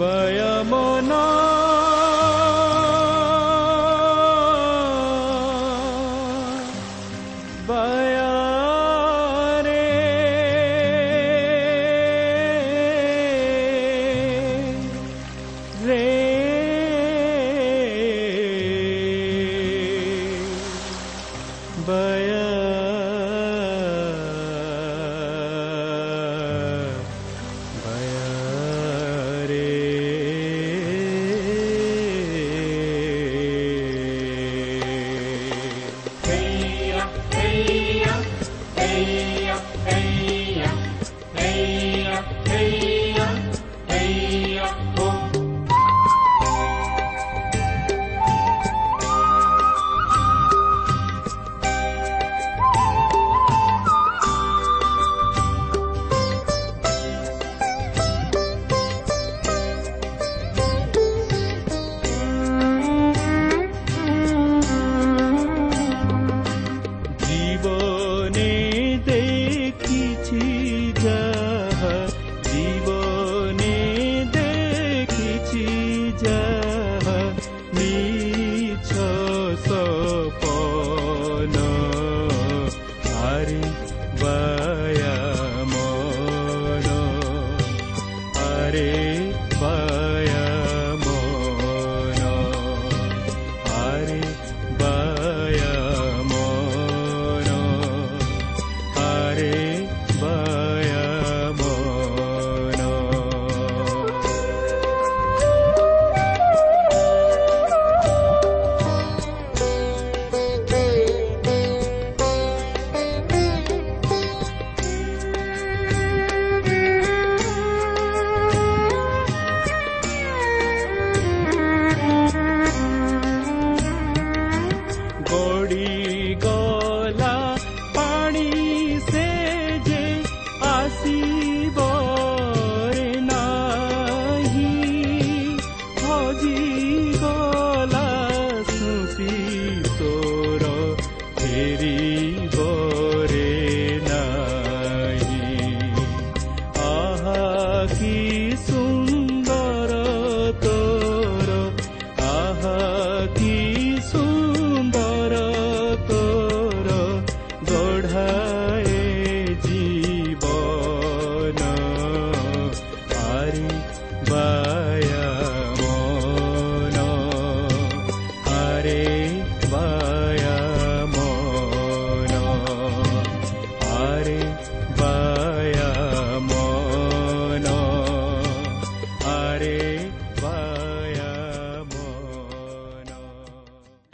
பயமனா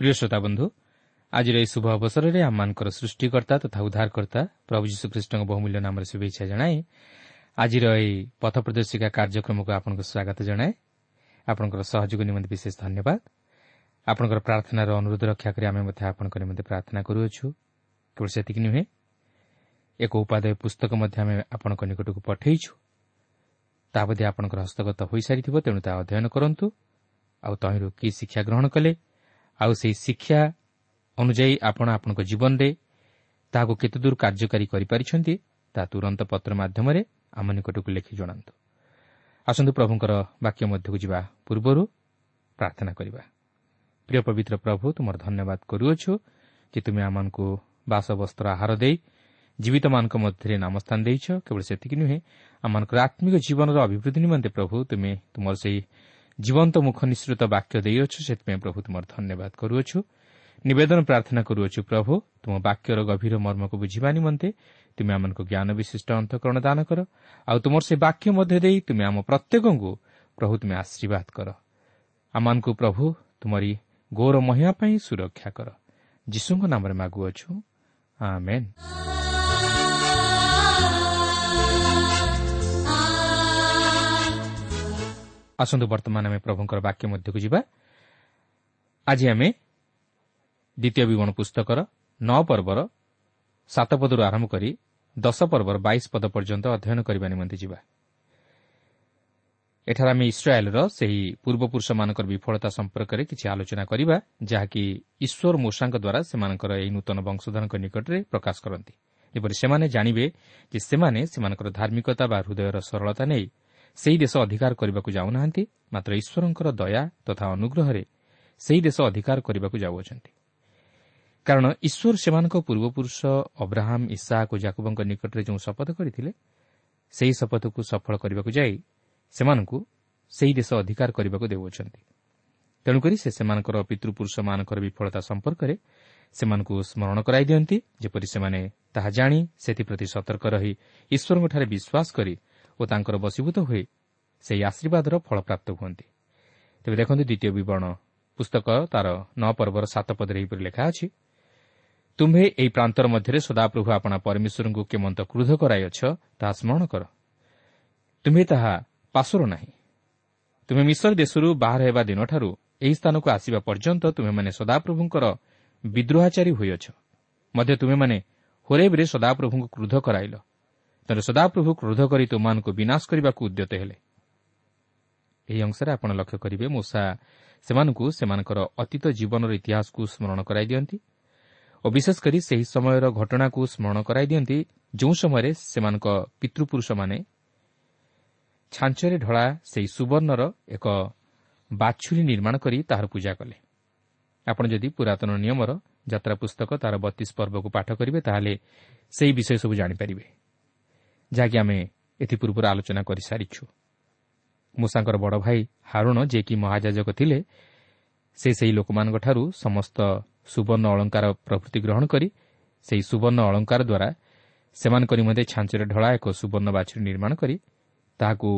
প্রিয় শ্রোতাবন্ধু ଆଜିର ଏହି ଶୁଭ ଅବସରରେ ଆମମାନଙ୍କର ସୃଷ୍ଟିକର୍ତ୍ତା ତଥା ଉଦ୍ଧାରକର୍ତ୍ତା ପ୍ରଭୁ ଯୀଶୁଖ୍ରୀଷ୍ଟଙ୍କ ବହୁମୂଲ୍ୟ ନାମରେ ଶୁଭେଚ୍ଛା ଜଣାଇ ଆଜିର ଏହି ପଥ ପ୍ରଦର୍ଶିକା କାର୍ଯ୍ୟକ୍ରମକୁ ଆପଣଙ୍କୁ ସ୍ୱାଗତ ଜଣାଏ ଆପଣଙ୍କର ସହଯୋଗ ନିମନ୍ତେ ବିଶେଷ ଧନ୍ୟବାଦ ଆପଣଙ୍କର ପ୍ରାର୍ଥନାର ଅନୁରୋଧ ରକ୍ଷା କରି ଆମେ ମଧ୍ୟ ଆପଣଙ୍କ ନିମନ୍ତେ ପ୍ରାର୍ଥନା କରୁଅଛୁ କେବଳ ସେତିକି ନୁହେଁ ଏକ ଉପାଦେୟ ପୁସ୍ତକ ମଧ୍ୟ ଆମେ ଆପଣଙ୍କ ନିକଟକୁ ପଠାଇଛୁ ତାହା ବୋଧେ ଆପଣଙ୍କର ହସ୍ତଗତ ହୋଇସାରିଥିବ ତେଣୁ ତାହା ଅଧ୍ୟୟନ କରନ୍ତୁ ଆଉ ତହିଁରୁ କି ଶିକ୍ଷା ଗ୍ରହଣ କଲେ ଆଉ ସେହି ଶିକ୍ଷା ଅନୁଯାୟୀ ଆପଣ ଆପଣଙ୍କ ଜୀବନରେ ତାହାକୁ କେତେଦୂର କାର୍ଯ୍ୟକାରୀ କରିପାରିଛନ୍ତି ତାହା ତୁରନ୍ତ ପତ୍ର ମାଧ୍ୟମରେ ଆମ ନିକଟକୁ ଲେଖି ଜଣାନ୍ତୁ। ଆସନ୍ତୁ ପ୍ରଭୁଙ୍କର ବାକ୍ୟ ମଧ୍ୟକୁ ଯିବା ପୂର୍ବରୁ ପ୍ରାର୍ଥନା କରିବା। ପ୍ରିୟ ପବିତ୍ର ପ୍ରଭୁ ତୁମର ଧନ୍ୟବାଦ କରୁଅଛୁ ଯେ ତୁମେ ଆମମାନଙ୍କୁ ବାସବସ୍ତ୍ର ଆହାର ଦେଇ ଜୀବିତମାନଙ୍କ ମଧ୍ୟରେ ନାମସ୍ଥାନ ଦେଇଛ। କେବଳ ସେତିକି ନୁହେଁ ଆମମାନଙ୍କର ଆତ୍ମିକ ଜୀବନର ଅଭିବୃଦ୍ଧି ନିମନ୍ତେ ପ୍ରଭୁ ତୁମେ ତୁମର ସେହି ଜୀବନ୍ତ ମୁଖ ନିଃସୃତ ବାକ୍ୟ ଦେଇଅଛୁ ସେଥିପାଇଁ ପ୍ରଭୁ ତୁମର ଧନ୍ୟବାଦ କରୁଅଛୁ। ନିବେଦନ ପ୍ରାର୍ଥନା କରୁଅଛୁ ପ୍ରଭୁ ତୁମ ବାକ୍ୟର ଗଭୀର ମର୍ମକୁ ବୁଝିବା ନିମନ୍ତେ ତୁମେ ଆମମାନଙ୍କୁ ଜ୍ଞାନ ବିଶିଷ୍ଟ ଅନ୍ତଃକରଣ ଦାନ କର ଆଉ ତୁମର ସେ ବାକ୍ୟ ମଧ୍ୟ ଦେଇ ତୁମେ ଆମ ପ୍ରତ୍ୟେକଙ୍କୁ ପ୍ରଭୁ ତୁମେ ଆଶୀର୍ବାଦ କର। ଆମମାନଙ୍କୁ ପ୍ରଭୁ ତୁମରି ଗୌର ମହିମା ପାଇଁ ସୁରକ୍ଷା କର। ଯୀଶୁଙ୍କ ନାମରେ ମାଗୁଅଛୁ। ଆମେନ୍। ଆସନ୍ତୁ ବର୍ତ୍ତମାନ ଆମେ ପ୍ରଭୁଙ୍କର ବାକ୍ୟ ମଧ୍ୟକୁ ଯିବା। ଆଜି ଆମେ ଦ୍ୱିତୀୟ ବିବରଣ ପୁସ୍ତକର ନଅ ପର୍ବର ସାତ ପଦରୁ ଆରମ୍ଭ କରି ଦଶ ପର୍ବର ବାଇଶ ପଦ ପର୍ଯ୍ୟନ୍ତ ଅଧ୍ୟୟନ କରିବା ନିମନ୍ତେ ଯିବା। ଏଠାରେ ଆମେ ଇସ୍ରାଏଲ୍ର ସେହି ପୂର୍ବପୁରୁଷମାନଙ୍କର ବିଫଳତା ସମ୍ପର୍କରେ କିଛି ଆଲୋଚନା କରିବା ଯାହାକି ଈଶ୍ୱର ମୂଷାଙ୍କ ଦ୍ୱାରା ସେମାନଙ୍କର ଏହି ନୂତନ ବଂଶଧରଙ୍କ ନିକଟରେ ପ୍ରକାଶ କରନ୍ତି। ଯେପରି ସେମାନେ ଜାଣିବେ ଯେ ସେମାନେ ସେମାନଙ୍କର ଧାର୍ମିକତା ବା ହୃଦୟର ସରଳତା ନେଇ ସେହି ଦେଶ ଅଧିକାର କରିବାକୁ ଯାଉନାହାନ୍ତି ମାତ୍ର ଈଶ୍ୱରଙ୍କର ଦୟା ତଥା ଅନୁଗ୍ରହରେ ସେହି ଦେଶ ଅଧିକାର କରିବାକୁ ଯାଉଅଛନ୍ତି। କାରଣ ଈଶ୍ୱର ସେମାନଙ୍କ ପୂର୍ବପୁରୁଷ ଅବ୍ରାହମ୍ ଇସାକ୍ ଓ ଜାକୁବଙ୍କ ନିକଟରେ ଯେଉଁ ଶପଥ କରିଥିଲେ ସେହି ଶପଥକୁ ସଫଳ କରିବାକୁ ଯାଇ ସେମାନଙ୍କୁ ସେହି ଦେଶ ଅଧିକାର କରିବାକୁ ଦେଉଅଛନ୍ତି। ତେଣୁକରି ସେ ସେମାନଙ୍କର ପିତୃପୁରୁଷମାନଙ୍କର ବିଫଳତା ସମ୍ପର୍କରେ ସେମାନଙ୍କୁ ସ୍କରଣ କରାଇ ଦିଅନ୍ତି ଯେପରି ସେମାନେ ତାହା ଜାଣି ସେଥିପ୍ରତି ସତର୍କ ରହି ଈଶ୍ୱରଙ୍କଠାରେ ବିଶ୍ୱାସ କରି ଓ ତାଙ୍କର ବଶୀଭୂତ ହୋଇ ସେହି ଆଶୀର୍ବାଦର ଫଳପ୍ରାପ୍ତ ହୁଅନ୍ତି। ତେବେ ଦେଖନ୍ତୁ ଦ୍ୱିତୀୟ ବିବରଣ। ପୁସ୍ତକ ତାର ନଅ ପର୍ବର ସାତ ପଦରେ ଏହିପରି ଲେଖା ଅଛି ତୁମ୍ଭେ ଏହି ପ୍ରାନ୍ତର ମଧ୍ୟରେ ସଦାପ୍ରଭୁ ଆପଣା ପରମେଶ୍ୱରଙ୍କୁ କେମନ୍ତ କ୍ରୋଧ କରାଇଅଛ ତାହା ସ୍କରଣ କର। ତୁମ୍ଭେ ତାହା ପାଶର ନାହିଁ। ତୁମେ ମିଶର ଦେଶରୁ ବାହାର ହେବା ଦିନଠାରୁ ଏହି ସ୍ଥାନକୁ ଆସିବା ପର୍ଯ୍ୟନ୍ତ ତୁମେମାନେ ସଦାପ୍ରଭୁଙ୍କର ବିଦ୍ରୋହାଚାରୀ ହୋଇଅଛ। ମଧ୍ୟ ତୁମେମାନେ ହୋରେବରେ ସଦାପ୍ରଭୁଙ୍କୁ କ୍ରୋଧ କରାଇଲ। ତେଣୁ ସଦାପ୍ରଭୁ କ୍ରୋଧ କରି ତୁମମାନଙ୍କୁ ବିନାଶ କରିବାକୁ ଉଦ୍ୟତ ହେଲେ। ଏହି ଅଂଶରେ ଆପଣ ଲକ୍ଷ୍ୟ କରିବେ ମୂଷା ସେମାନଙ୍କୁ ସେମାନଙ୍କର ଅତୀତ ଜୀବନର ଇତିହାସକୁ ସ୍ମରଣ କରାଇ ଦିଅନ୍ତି ଓ ବିଶେଷ କରି ସେହି ସମୟର ଘଟଣାକୁ ସ୍ମରଣ କରାଇ ଦିଅନ୍ତି ଯେଉଁ ସମୟରେ ସେମାନଙ୍କ ପିତୃପୁରୁଷମାନେ ଛାଞ୍ଚରେ ଢଳା ସେହି ସୁବର୍ଣ୍ଣର ଏକ ବାଛୁରୀ ନିର୍ମାଣ କରି ତାହାର ପୂଜା କଲେ। ଆପଣ ଯଦି ପୁରାତନ ନିୟମର ଯାତ୍ରା ପୁସ୍ତକ ତାହାର ବତିଶ ପର୍ବକୁ ପାଠ କରିବେ ତାହେଲେ ସେହି ବିଷୟ ସବୁ ଜାଣିପାରିବେ। ଯାହାକି ଆମେ ଏଥିପୂର୍ବରୁ ଆଲୋଚନା କରିସାରିଛୁ। ମୂଷାଙ୍କର ବଡ଼ ଭାଇ ହାରୁଣ ଯିଏକି ମହାଯାଜକ ଥିଲେ ସେ ସେହି ଲୋକମାନଙ୍କଠାରୁ ସମସ୍ତ ସୁବର୍ଣ୍ଣ ଅଳଙ୍କାର ପ୍ରଭୃତି ଗ୍ରହଣ କରି ସେହି ସୁବର୍ଣ୍ଣ ଅଳଙ୍କାର ଦ୍ୱାରା ସେମାନଙ୍କ ନିମନ୍ତେ ଛାଞ୍ଚରେ ଢଳା ଏକ ସୁବର୍ଣ୍ଣ ବାଛୁରୀ ନିର୍ମାଣ କରି ତାହାକୁ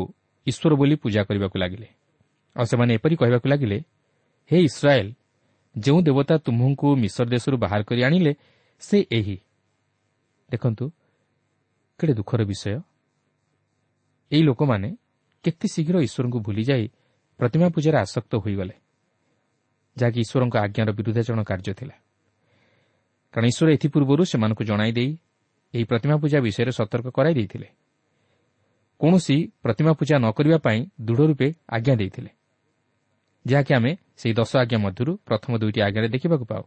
ଈଶ୍ୱର ବୋଲି ପୂଜା କରିବାକୁ ଲାଗିଲେ। ଆଉ ସେମାନେ ଏପରି କହିବାକୁ ଲାଗିଲେ ହେ ଇସ୍ରାଏଲ୍ ଯେଉଁ ଦେବତା ତୁମ୍ଭଙ୍କୁ ମିଶର ଦେଶରୁ ବାହାର କରି ଆଣିଲେ ସେ ଏହି। ଦେଖନ୍ତୁ କେଡ଼େ ଦୁଃଖର ବିଷୟ ଏହି ଲୋକମାନେ କେତେ ଶୀଘ୍ର ଈଶ୍ୱରଙ୍କୁ ଭୁଲିଯାଇ ପ୍ରତିମା ପୂଜାରେ ଆସକ୍ତ ହୋଇଗଲେ। ଯାହାକି ଈଶ୍ୱରଙ୍କ ଆଜ୍ଞାର ବିରୁଦ୍ଧାଚରଣ କାର୍ଯ୍ୟ ଥିଲା। କାରଣ ଈଶ୍ୱର ଏଥିପୂର୍ବରୁ ସେମାନଙ୍କୁ ଜଣାଇ ଦେଇ ଏହି ପ୍ରତିମା ପୂଜା ବିଷୟରେ ସତର୍କ କରାଇ ଦେଇଥିଲେ। କୌଣସି ପ୍ରତିମା ପୂଜା ନ କରିବା ପାଇଁ ଦୃଢ଼ ରୂପେ ଆଜ୍ଞା ଦେଇଥିଲେ। ଯାହାକି ଆମେ ସେହି ଦଶ ଆଜ୍ଞା ମଧ୍ୟରୁ ପ୍ରଥମ ଦୁଇଟି ଆଜ୍ଞାରେ ଦେଖିବାକୁ ପାଉ।